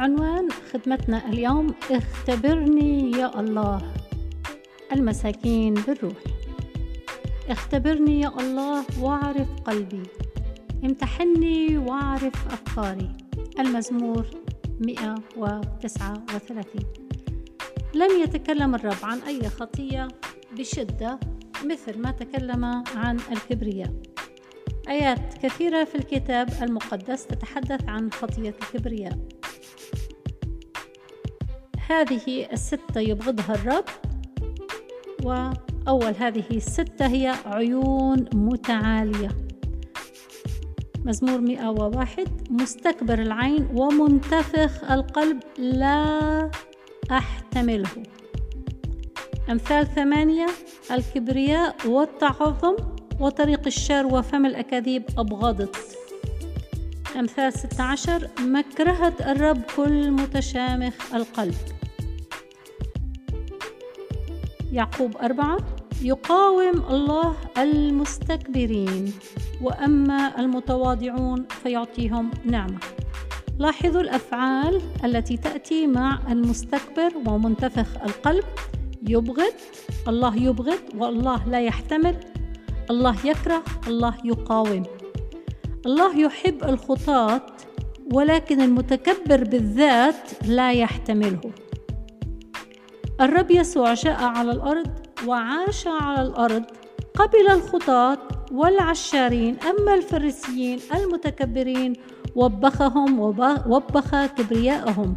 عنوان خدمتنا اليوم اختبرني يا الله. المساكين بالروح. اختبرني يا الله واعرف قلبي. امتحني واعرف أفكاري. المزمور 139 لم يتكلم الرب عن أي خطية بشدة مثل ما تكلم عن الكبرياء. آيات كثيرة في الكتاب المقدس تتحدث عن خطية الكبرياء. هذه الستة يبغضها الرب. وأول هذه الستة هي عيون متعالية. مزمور 101 مستكبر العين ومنتفخ القلب لا أحتمله. أمثال ثمانية الكبرياء والتعظم وطريق الشر وفم الأكاذيب أبغضت. أمثال 16 مكرهة الرب كل متشامخ القلب. يعقوب أربعة يقاوم الله المستكبرين وأما المتواضعون فيعطيهم نعمة. لاحظوا الأفعال التي تأتي مع المستكبر ومنتفخ القلب. يبغض الله يبغض والله لا يحتمل. الله يكره الله يقاوم. الله يحب الخطاة ولكن المتكبر بالذات لا يحتمله. الرب يسوع جاء على الأرض وعاش على الأرض قبل الخطاة والعشارين أما الفريسيين المتكبرين وبخهم وبخ كبرياءهم.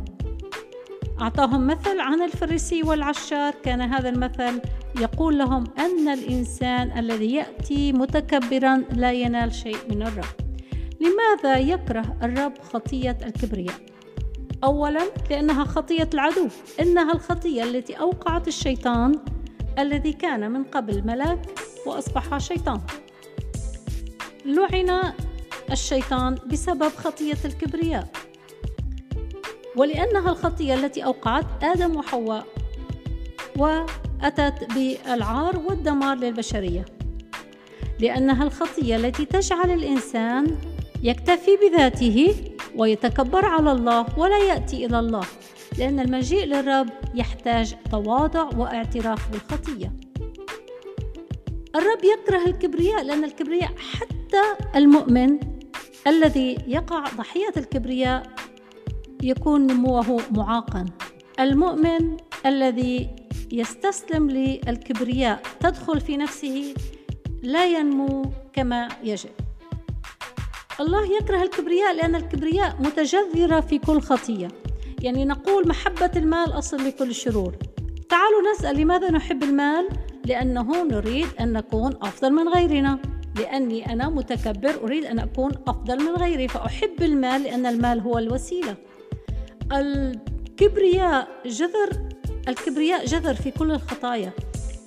أعطاهم مثل عن الفريسي والعشار. كان هذا المثل يقول لهم أن الإنسان الذي يأتي متكبرا لا ينال شيء من الرب. لماذا يكره الرب خطية الكبرياء؟ أولا لأنها خطية العدو. إنها الخطية التي أوقعت الشيطان الذي كان من قبل ملاك وأصبح شيطان. لعن الشيطان بسبب خطية الكبرياء. ولأنها الخطية التي أوقعت آدم وحواء وأتت بالعار والدمار للبشرية. لأنها الخطية التي تجعل الإنسان يكتفي بذاته ويتكبر على الله ولا يأتي إلى الله لأن المجيء للرب يحتاج تواضع واعتراف بالخطية. الرب يكره الكبرياء لأن الكبرياء حتى المؤمن الذي يقع ضحية الكبرياء يكون نموه معاقا. المؤمن الذي يستسلم للكبرياء تدخل في نفسه لا ينمو كما يجب. الله يكره الكبرياء لأن الكبرياء متجذرة في كل خطية. يعني نقول محبة المال أصل لكل الشرور. تعالوا نسأل لماذا نحب المال؟ لأنه نريد أن نكون أفضل من غيرنا. لأني أنا متكبر أريد أن أكون أفضل من غيري. فأحب المال لأن المال هو الوسيلة. الكبرياء جذر الكبرياء جذر في كل الخطايا.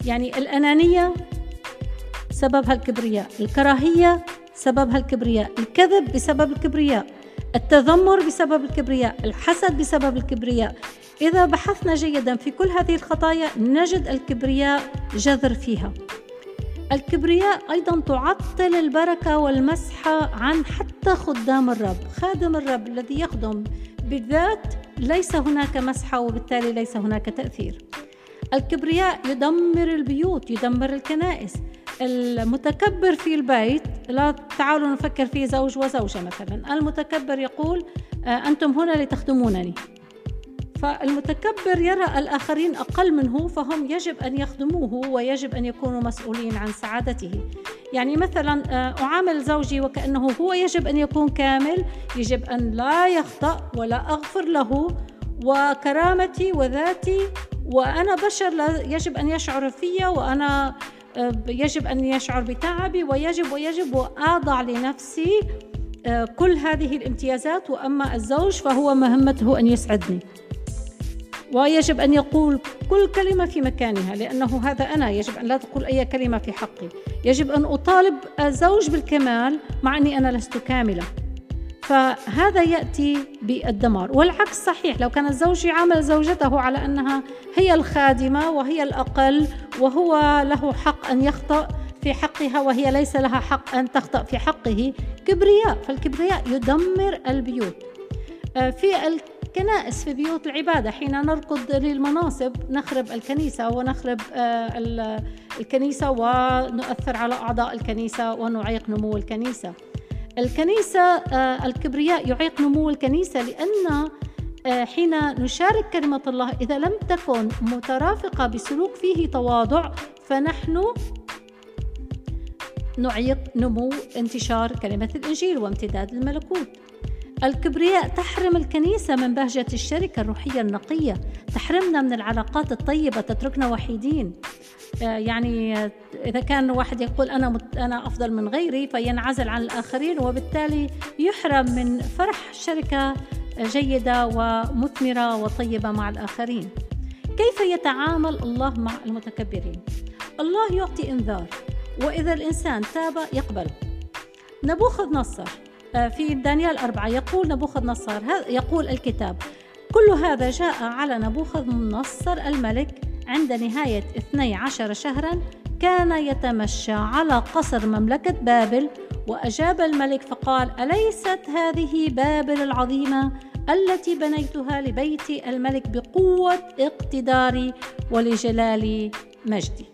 يعني الأنانية سببها الكبرياء الكراهية سببها الكبرياء الكذب بسبب الكبرياء التذمر بسبب الكبرياء الحسد بسبب الكبرياء. إذا بحثنا جيدا في كل هذه الخطايا نجد الكبرياء جذر فيها. الكبرياء أيضا تعطل البركة والمسحة عن حتى خدام الرب خادم الرب الذي يخدم. بالذات ليس هناك مسحة وبالتالي ليس هناك تأثير. الكبرياء يدمر البيوت يدمر الكنائس. المتكبر في البيت لا تعالوا نفكر في زوج وزوجة مثلا. المتكبر يقول آه، أنتم هنا لتخدمونني. فالمتكبر يرى الآخرين أقل منه فهم يجب أن يخدموه ويجب أن يكونوا مسؤولين عن سعادته. يعني مثلا آه، أعامل زوجي وكأنه هو يجب أن يكون كامل يجب أن لا يخطأ ولا أغفر له وكرامتي وذاتي وأنا بشر يجب أن يشعر في وأنا يجب أن يشعر بتعبي ويجب ويجب وأضع لنفسي آه، كل هذه الامتيازات وأما الزوج فهو مهمته أن يسعدني. ويجب أن يقول كل كلمة في مكانها لأنه هذا أنا يجب أن لا تقول أي كلمة في حقي. يجب أن أطالب الزوج بالكمال مع أني أنا لست كاملة. فهذا يأتي بالدمار. والعكس صحيح لو كان الزوج يعامل زوجته على أنها هي الخادمة وهي الأقل وهو له حق أن يخطأ في حقها وهي ليس لها حق أن تخطأ في حقه كبرياء. فالكبرياء يدمر البيوت. آه، في الكنائس في بيوت العبادة حين نركض للمناصب نخرب الكنيسة ونخرب آه، الكنيسة ونؤثر على أعضاء الكنيسة ونعيق نمو الكنيسة. الكنيسة آه، الكبرياء يعيق نمو الكنيسة لأن آه، حين نشارك كلمة الله إذا لم تكن مترافقة بسلوك فيه تواضع فنحن نعيق نمو انتشار كلمة الإنجيل وامتداد الملكوت. الكبرياء تحرم الكنيسة من بهجة الشركة الروحية النقية. تحرمنا من العلاقات الطيبة تتركنا وحيدين. آه، يعني إذا كان واحد يقول أنا أنا أفضل من غيري فينعزل عن الآخرين وبالتالي يحرم من فرح شركة جيدة ومثمرة وطيبة مع الآخرين. كيف يتعامل الله مع المتكبرين؟ الله يعطي إنذار وإذا الإنسان تاب يقبل. نبوخذ نصر. آه، في دانيال أربعة يقول نبوخذ نصر. يقول الكتاب كل هذا جاء على نبوخذ نصر الملك عند نهاية 12 شهرا كان يتمشى على قصر مملكة بابل وأجاب الملك فقال أليست هذه بابل العظيمة التي بنيتها لبيت الملك بقوة اقتداري ولجلال مجدي؟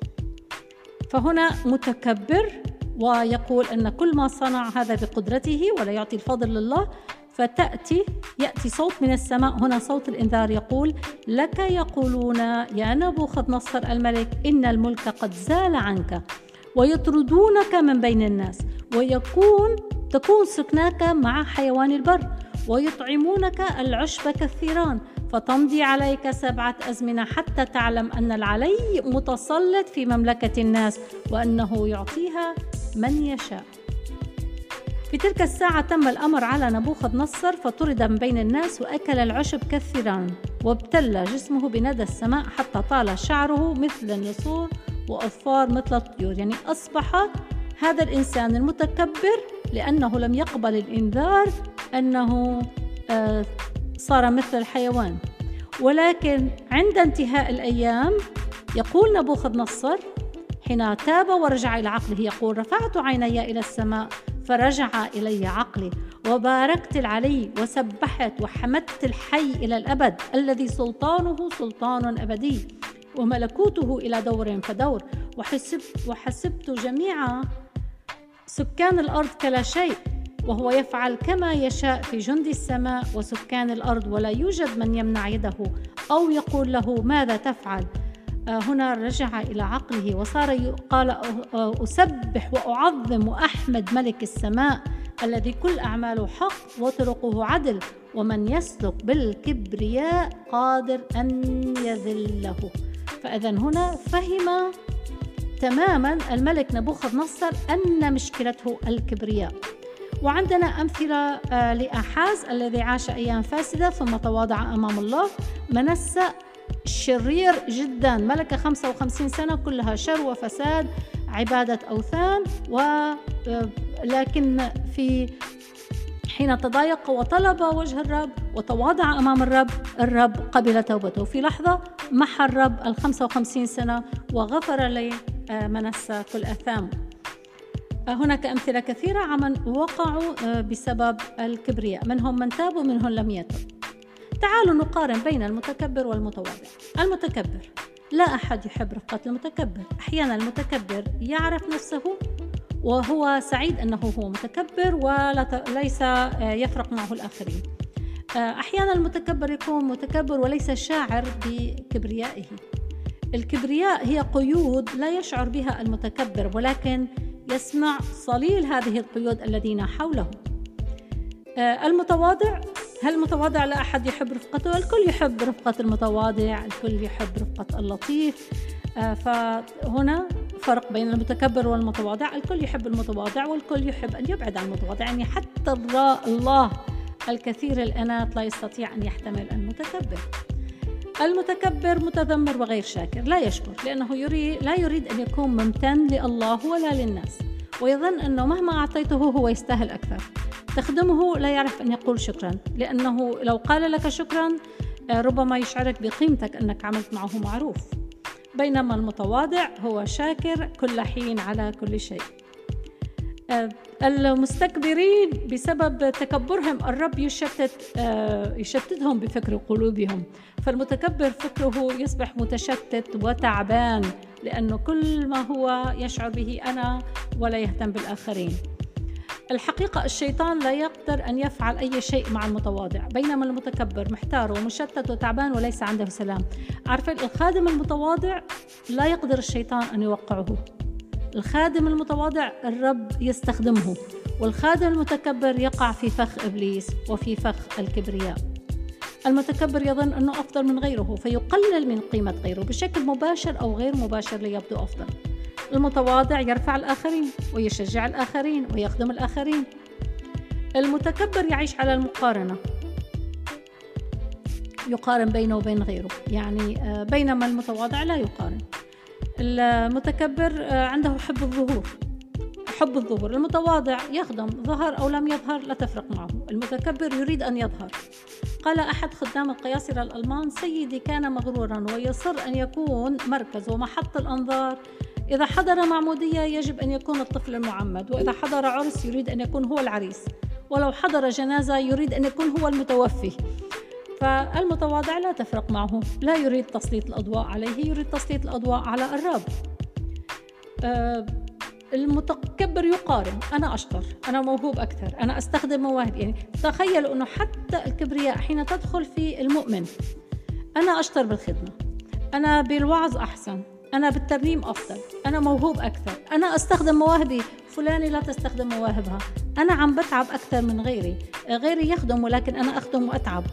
فهنا متكبر ويقول أن كل ما صنع هذا بقدرته ولا يعطي الفضل لله فتأتي يأتي صوت من السماء. هنا صوت الإنذار يقول لك يقولون يا نبوخذ نصر الملك إن الملك قد زال عنك ويطردونك من بين الناس ويكون تكون سكناك مع حيوان البر ويطعمونك العشب كالثيران فتمضي عليك سبعة أزمنة حتى تعلم أن العلي متسلط في مملكة الناس وأنه يعطيها من يشاء. في تلك الساعة تم الأمر على نبوخذ نصر فطرد من بين الناس وأكل العشب كالثيران وابتل جسمه بندى السماء حتى طال شعره مثل النسور وأظفار مثل الطيور. يعني أصبح هذا الإنسان المتكبر لأنه لم يقبل الإنذار أنه آه، صار مثل الحيوان. ولكن عند انتهاء الأيام يقول نبوخذ نصر حين تاب ورجع إلى عقله يقول رفعت عيني إلى السماء فرجع إلي عقلي وباركت العلي وسبحت وحمدت الحي إلى الأبد الذي سلطانه سلطان أبدي وملكوته إلى دور فدور وحسبت, وحسبت جميع سكان الأرض كلا شيء وهو يفعل كما يشاء في جند السماء وسكان الأرض ولا يوجد من يمنع يده أو يقول له ماذا تفعل؟ هنا رجع إلى عقله وصار قال أسبح وأعظم واحمد ملك السماء الذي كل أعماله حق وطرقه عدل ومن يسلك بالكبرياء قادر أن يذله. فاذا هنا فهم تماما الملك نبوخذ نصر أن مشكلته الكبرياء. وعندنا أمثلة آه، لأحاز الذي عاش أيام فاسدة ثم تواضع أمام الله منسى شرير جدا ملك 55 سنة كلها شر وفساد عبادة أوثان ولكن آه، في حين تضايق وطلب وجه الرب وتواضع أمام الرب الرب قبل توبته. في لحظة محى الرب ال 55 سنة وغفر لي آه، منسى كل أثامه هناك أمثلة كثيرة عمن وقعوا آه، بسبب الكبرياء. منهم من تاب ومنهم لم يتب. تعالوا نقارن بين المتكبر والمتواضع. المتكبر لا أحد يحب رفقة المتكبر. أحيانا المتكبر يعرف نفسه وهو سعيد أنه هو متكبر وليس آه، يفرق معه الآخرين. آه، أحيانا المتكبر يكون متكبر وليس شاعر بكبريائه. الكبرياء هي قيود لا يشعر بها المتكبر ولكن يسمع صليل هذه القيود الذين حوله. آه، المتواضع هل المتواضع لا أحد يحب رفقته؟ الكل يحب رفقة المتواضع الكل يحب رفقة اللطيف. آه، فهنا فرق بين المتكبر والمتواضع. الكل يحب المتواضع والكل يحب أن يبعد عن المتواضع يعني حتى الله الكثير الأنات لا يستطيع أن يحتمل المتكبر. المتكبر متذمر وغير شاكر لا يشكر لأنه يريد لا يريد أن يكون ممتن لله ولا للناس ويظن أنه مهما أعطيته هو يستاهل أكثر. تخدمه لا يعرف أن يقول شكرا لأنه لو قال لك شكرا آه، ربما يشعرك بقيمتك أنك عملت معه معروف. بينما المتواضع هو شاكر كل حين على كل شيء. آه، المستكبرين بسبب تكبرهم الرب يشتت آه، يشتتهم بفكر قلوبهم. فالمتكبر فكره يصبح متشتت وتعبان لأنه كل ما هو يشعر به أنا ولا يهتم بالآخرين. الحقيقة الشيطان لا يقدر أن يفعل أي شيء مع المتواضع بينما المتكبر محتار ومشتت وتعبان وليس عنده سلام. عارفين الخادم المتواضع لا يقدر الشيطان أن يوقعه. الخادم المتواضع الرب يستخدمه والخادم المتكبر يقع في فخ إبليس وفي فخ الكبرياء. المتكبر يظن أنه أفضل من غيره فيقلل من قيمة غيره بشكل مباشر أو غير مباشر ليبدو أفضل. المتواضع يرفع الآخرين ويشجع الآخرين ويخدم الآخرين. المتكبر يعيش على المقارنة. يقارن بينه وبين غيره. يعني آه، بينما المتواضع لا يقارن. المتكبر آه، عنده حب الظهور. حب الظهور. المتواضع يخدم. ظهر أو لم يظهر لا تفرق معه. المتكبر يريد أن يظهر. قال أحد خدام القياصرة الألمان سيدي كان مغرورا ويصر أن يكون مركز ومحط الأنظار إذا حضر معمودية يجب أن يكون الطفل المعمد وإذا حضر عرس يريد أن يكون هو العريس ولو حضر جنازة يريد أن يكون هو المتوفي. فالمتواضع لا تفرق معه لا يريد تسليط الأضواء عليه يريد تسليط الأضواء على الرب آه، المتكبر يقارن أنا أشطر أنا موهوب أكثر أنا أستخدم مواهب يعني تخيلوا أنه حتى الكبرياء حين تدخل في المؤمن أنا أشطر بالخدمة أنا بالوعظ أحسن. أنا بالترنيم أفضل. أنا موهوب أكثر. أنا أستخدم مواهبي. فلانة لا تستخدم مواهبها. أنا عم بتعب أكثر من غيري. غيري يخدم ولكن أنا أخدم وأتعب.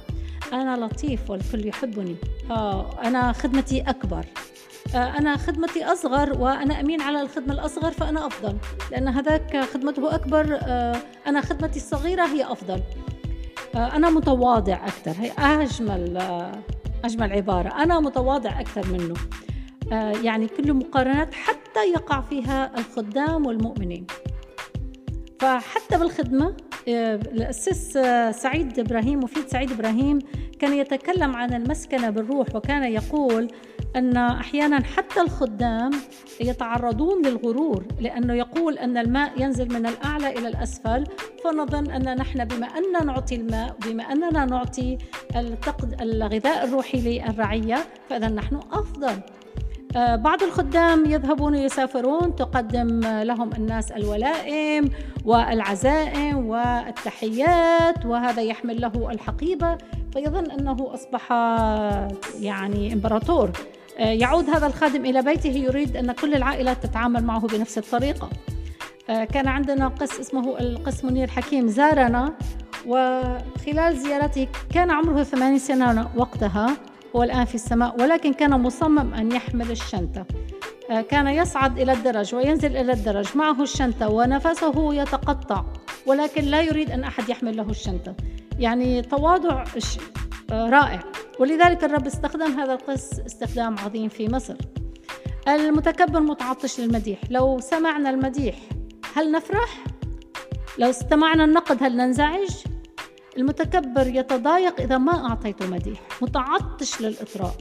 أنا لطيف والكل يحبني. آه أنا خدمتي أكبر. آه أنا خدمتي أصغر وأنا أمين على الخدمة الأصغر فأنا أفضل. لأن هذاك خدمته أكبر. آه أنا خدمتي الصغيرة هي أفضل. أنا متواضع أكثر. هي أجمل أجمل عبارة. أنا متواضع أكثر منه. يعني كل مقارنات حتى يقع فيها الخدام والمؤمنين. فحتى بالخدمة آه، الأسيس آه، سعيد إبراهيم مفيد سعيد إبراهيم كان يتكلم عن المسكنة بالروح وكان يقول أن أحيانا حتى الخدام يتعرضون للغرور لأنه يقول أن الماء ينزل من الأعلى إلى الأسفل فنظن أن نحن بما أننا نعطي الماء بما أننا نعطي الغذاء الروحي للرعية فإذا نحن أفضل. آه، بعض الخدام يذهبون يسافرون تقدم لهم الناس الولائم والعزائم والتحيات وهذا يحمل له الحقيبة فيظن أنه أصبح يعني إمبراطور. آه، يعود هذا الخادم إلى بيته يريد أن كل العائلات تتعامل معه بنفس الطريقة. آه، كان عندنا قس اسمه القس منير حكيم زارنا وخلال زيارته كان عمره ثمانين سنة وقتها. هو الآن في السماء ولكن كان مصمم أن يحمل الشنطة. آه، كان يصعد إلى الدرج وينزل إلى الدرج معه الشنطة ونفسه يتقطع ولكن لا يريد أن أحد يحمل له الشنطة. يعني تواضع آه، رائع. ولذلك الرب استخدم هذا القس استخدام عظيم في مصر. المتكبر متعطش للمديح. لو سمعنا المديح هل نفرح؟ لو استمعنا النقد هل ننزعج؟ المتكبر يتضايق إذا ما أعطيته مديح. متعطش للإطراء.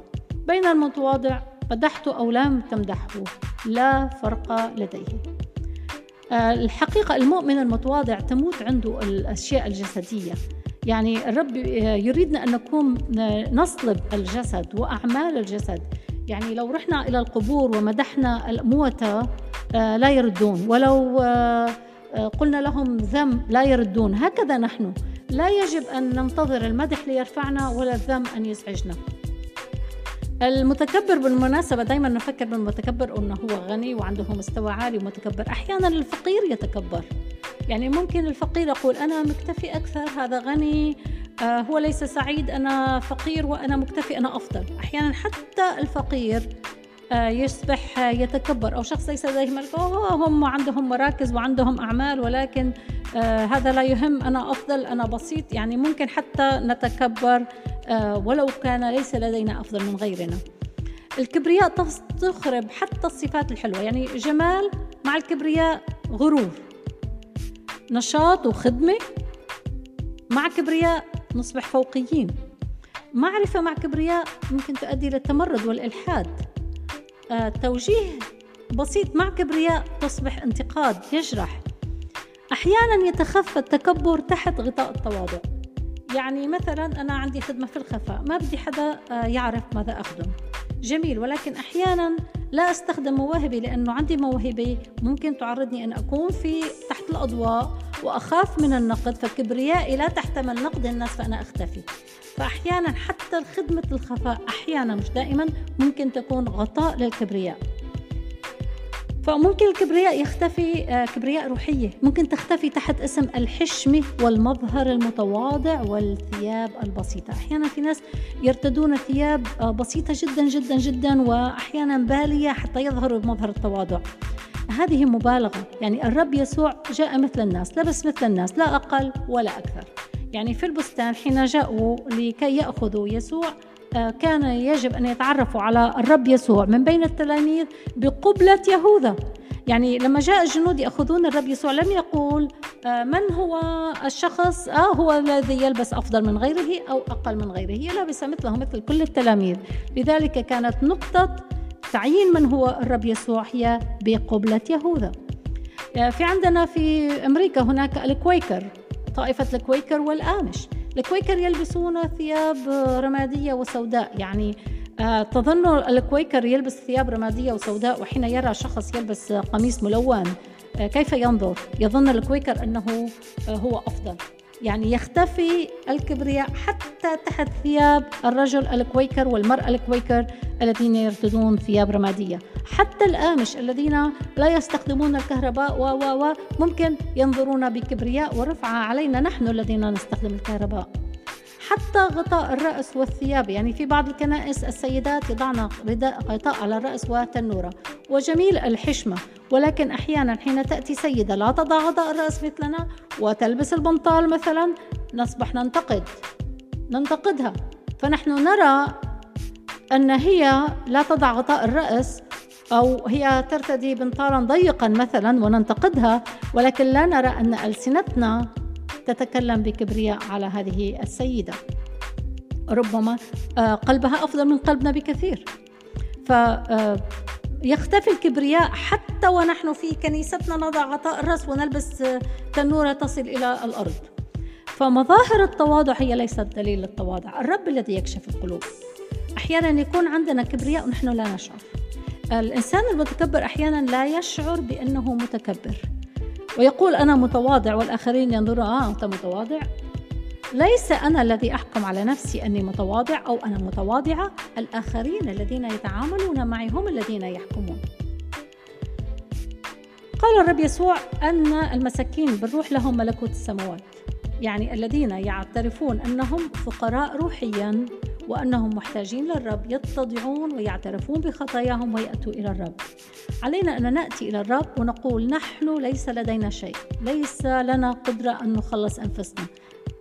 بين المتواضع مدحته أو لم تمدحه. لا فرق لديه. آه، الحقيقة المؤمن المتواضع تموت عنده الأشياء الجسدية. يعني الرب يريدنا أن نكون نصلب الجسد وأعمال الجسد. يعني لو رحنا إلى القبور ومدحنا الموتى آه، لا يردون. ولو آه، قلنا لهم ذم لا يردون. هكذا نحن. لا يجب أن ننتظر المدح ليرفعنا ولا الذم أن يزعجنا. المتكبر بالمناسبة دايما نفكر بالمتكبر أنه هو غني وعنده مستوى عالي ومتكبر. أحيانا الفقير يتكبر. يعني ممكن الفقير يقول أنا مكتفي أكثر هذا غني آه هو ليس سعيد أنا فقير وأنا مكتفي أنا أفضل. أحيانا حتى الفقير يصبح يتكبر أو شخص ليس لديه ملك هم عندهم مراكز وعندهم أعمال ولكن آه، هذا لا يهم. أنا أفضل أنا بسيط. يعني ممكن حتى نتكبر آه، ولو كان ليس لدينا أفضل من غيرنا. الكبرياء تخرب حتى الصفات الحلوة. يعني جمال مع الكبرياء غرور نشاط وخدمة مع كبرياء نصبح فوقيين. معرفة مع كبرياء ممكن تؤدي للتمرد والإلحاد. آه، توجيه بسيط مع كبرياء تصبح انتقاد يجرح. أحيانا يتخفى التكبر تحت غطاء التواضع. يعني مثلا أنا عندي خدمة في الخفاء ما بدي حدا آه، يعرف ماذا أخدم. جميل. ولكن أحيانا لا أستخدم مواهبي لأنه عندي موهبة. ممكن تعرضني أن أكون في تحت الأضواء وأخاف من النقد فكبريائي لا تحتمل نقد الناس فأنا أختفي. فأحيانا حتى خدمة الخفاء أحيانا مش دائما ممكن تكون غطاء للكبرياء. فممكن الكبرياء يختفي آه، كبرياء روحية. ممكن تختفي تحت اسم الحشمة والمظهر المتواضع والثياب البسيطة. أحيانا في ناس يرتدون ثياب آه، بسيطة جدا جدا جدا وأحيانا بالية حتى يظهروا بمظهر التواضع. هذه مبالغة. يعني الرب يسوع جاء مثل الناس لبس مثل الناس لا أقل ولا أكثر. يعني في البستان حين جاءوا لكي يأخذوا يسوع كان يجب أن يتعرفوا على الرب يسوع من بين التلاميذ بقبلة يهوذا. يعني لما جاء الجنود يأخذون الرب يسوع لم يقول آه، من هو الشخص؟ آه هو الذي يلبس أفضل من غيره أو أقل من غيره. هي لابسة مثله مثل كل التلاميذ. لذلك كانت نقطة تعيين من هو الرب يسوع هي بقبلة يهوذا. آه، في عندنا في أمريكا هناك الكويكر طائفة الكويكر والآمش. الكويكر يلبسون ثياب رمادية وسوداء يعني آه، تظن الكويكر يلبس ثياب رمادية وسوداء وحين يرى شخص يلبس قميص ملون آه، كيف ينظر؟ يظن الكويكر أنه آه، هو أفضل يعني يختفي الكبرياء حتى تحت ثياب الرجل الكويكر والمرأة الكويكر الذين يرتدون ثياب رمادية. حتى الآمش الذين لا يستخدمون الكهرباء و و و ممكن ينظرون بكبرياء ورفعة علينا. نحن الذين نستخدم الكهرباء. حتى غطاء الرأس والثياب. يعني في بعض الكنائس السيدات يضعن غطاء على الرأس وتنورة. وجميل الحشمة. ولكن أحيانا حين تأتي سيدة لا تضع غطاء الرأس مثلنا وتلبس البنطال مثلا نصبح ننتقد. ننتقدها. فنحن نرى أن هي لا تضع غطاء الرأس أو هي ترتدي بنطالا ضيقا مثلا وننتقدها. ولكن لا نرى أن ألسنتنا تتكلم بكبرياء على هذه السيدة. ربما آه، قلبها أفضل من قلبنا بكثير. ف آه، الكبرياء حتى ونحن في كنيستنا نضع غطاء الرأس ونلبس آه، تنورة تصل إلى الأرض. فمظاهر التواضع هي ليست دليل للتواضع. الرب الذي يكشف القلوب. أحيانا يكون عندنا كبرياء ونحن لا نشعر. الإنسان المتكبر أحيانا لا يشعر بأنه متكبر. ويقول أنا متواضع والآخرين ينظرون آه أنت متواضع. ليس أنا الذي أحكم على نفسي أني متواضع أو أنا متواضعة الآخرين الذين يتعاملون معي هم الذين يحكمون. قال الرب يسوع أن المساكين بالروح لهم ملكوت السماوات يعني الذين يعترفون أنهم فقراء روحيا وأنهم محتاجين للرب يتضعون ويعترفون بخطاياهم ويأتوا إلى الرب. علينا أن نأتي إلى الرب ونقول نحن ليس لدينا شيء ليس لنا قدرة أن نخلص أنفسنا.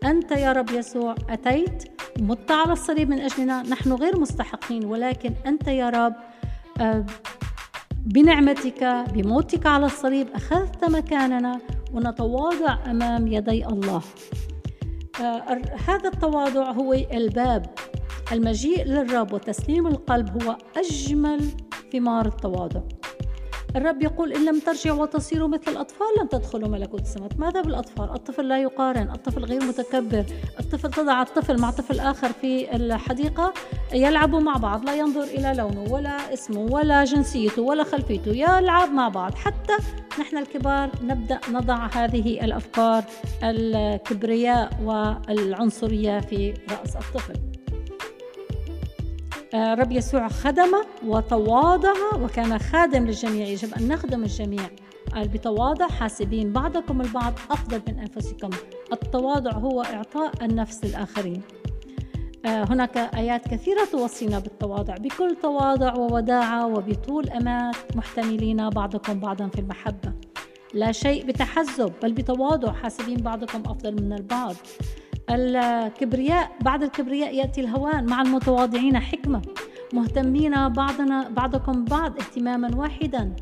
أنت يا رب يسوع أتيت مت على الصليب من أجلنا نحن غير مستحقين ولكن أنت يا رب آه، بنعمتك بموتك على الصليب أخذت مكاننا ونتواضع أمام يدي الله. آه، هذا التواضع هو الباب المجيء للرب وتسليم القلب هو أجمل ثمار التواضع. الرب يقول إن لم ترجعوا وتصيروا مثل الأطفال لن تدخلوا ملكوت السماوات. ماذا بالأطفال؟ الطفل لا يقارن الطفل غير متكبر الطفل تضع الطفل مع طفل آخر في الحديقة يلعبوا مع بعض لا ينظر إلى لونه ولا اسمه ولا جنسيته ولا خلفيته يلعب مع بعض. حتى نحن الكبار نبدأ نضع هذه الأفكار الكبرياء والعنصرية في رأس الطفل. آه، رب يسوع خدم وتواضع وكان خادم للجميع. يجب أن نخدم الجميع. قال بتواضع حاسبين بعضكم البعض أفضل من أنفسكم. التواضع هو إعطاء النفس للآخرين آه، هناك آيات كثيرة توصينا بالتواضع. بكل تواضع ووداعة وبطول أمات محتملين بعضكم بعضا في المحبة. لا شيء بتحزب بل بتواضع حاسبين بعضكم أفضل من البعض. الكبرياء بعد الكبرياء يأتي الهوان مع المتواضعين حكمة. مهتمين بعضنا بعضكم بعض اهتماما واحدا.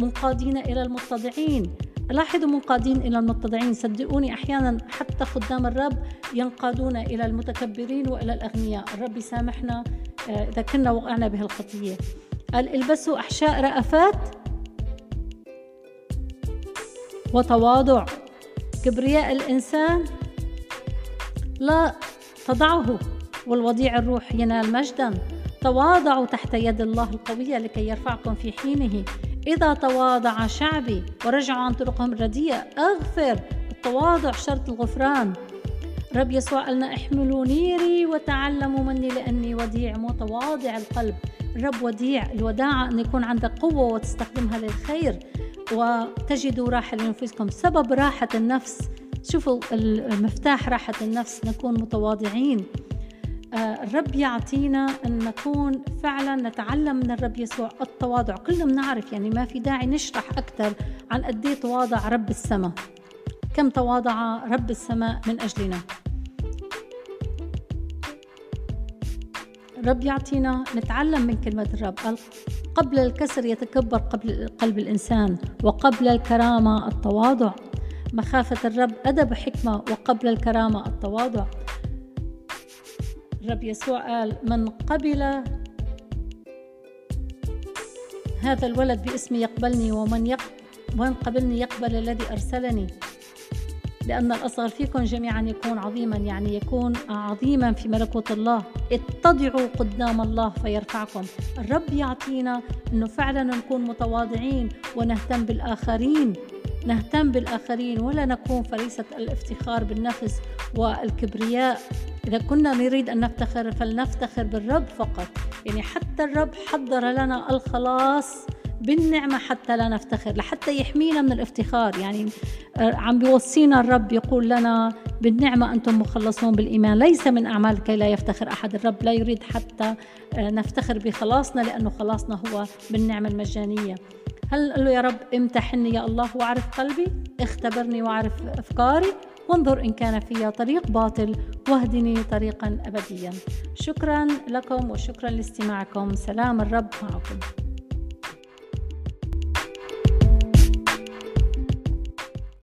منقادين إلى المتضعين. لاحظوا منقادين إلى المتضعين. صدقوني أحيانا حتى خدام الرب ينقادون إلى المتكبرين وإلى الأغنياء. الرب يسامحنا آه، إذا كنا وقعنا بهالخطية قال البسوا أحشاء رأفات وتواضع. كبرياء الإنسان لا تضعه. والوضيع الروح ينال مجدا. تواضعوا تحت يد الله القوية لكي يرفعكم في حينه. إذا تواضع شعبي ورجعوا عن طرقهم الرديئة أغفر. التواضع شرط الغفران. رب يسوع قالنا احملوا نيري وتعلموا مني لأني وديع متواضع القلب. الرب وديع الوداعة أن يكون عندك قوة وتستخدمها للخير. وتجدوا راحة لنفسكم سبب راحة النفس. شوفوا المفتاح راحة النفس نكون متواضعين. آه، الرب يعطينا أن نكون فعلا نتعلم من الرب يسوع التواضع. كلنا بنعرف يعني ما في داعي نشرح أكثر عن قد إيه تواضع رب السماء. كم تواضع رب السماء من أجلنا؟ الرب يعطينا نتعلم من كلمة الرب. قبل الكسر يتكبر قبل قلب الإنسان وقبل الكرامة التواضع. مخافة الرب أدب حكمة وقبل الكرامة التواضع. الرب يسوع قال من قبل هذا الولد باسمي يقبلني ومن يق... ومن قبلني يقبل الذي أرسلني. لأن الأصغر فيكم جميعا يكون عظيما يعني يكون عظيما في ملكوت الله. اتضعوا قدام الله فيرفعكم. الرب يعطينا أنه فعلا نكون متواضعين ونهتم بالآخرين. نهتم بالآخرين ولا نكون فريسة الافتخار بالنفس والكبرياء. إذا كنا نريد أن نفتخر فلنفتخر بالرب فقط. يعني حتى الرب حضر لنا الخلاص بالنعمة حتى لا نفتخر لحتى يحمينا من الافتخار. يعني آه، عم بيوصينا الرب يقول لنا بالنعمة أنتم مخلصون بالإيمان. ليس من أعمال كي لا يفتخر أحد. الرب لا يريد حتى آه، نفتخر بخلاصنا لأنه خلاصنا هو بالنعمة المجانية. هل قال له يا رب امتحني يا الله واعرف قلبي اختبرني واعرف أفكاري وانظر إن كان في طريق باطل واهدني طريقا أبديا. شكرا لكم وشكرا لاستماعكم. سلام الرب معكم.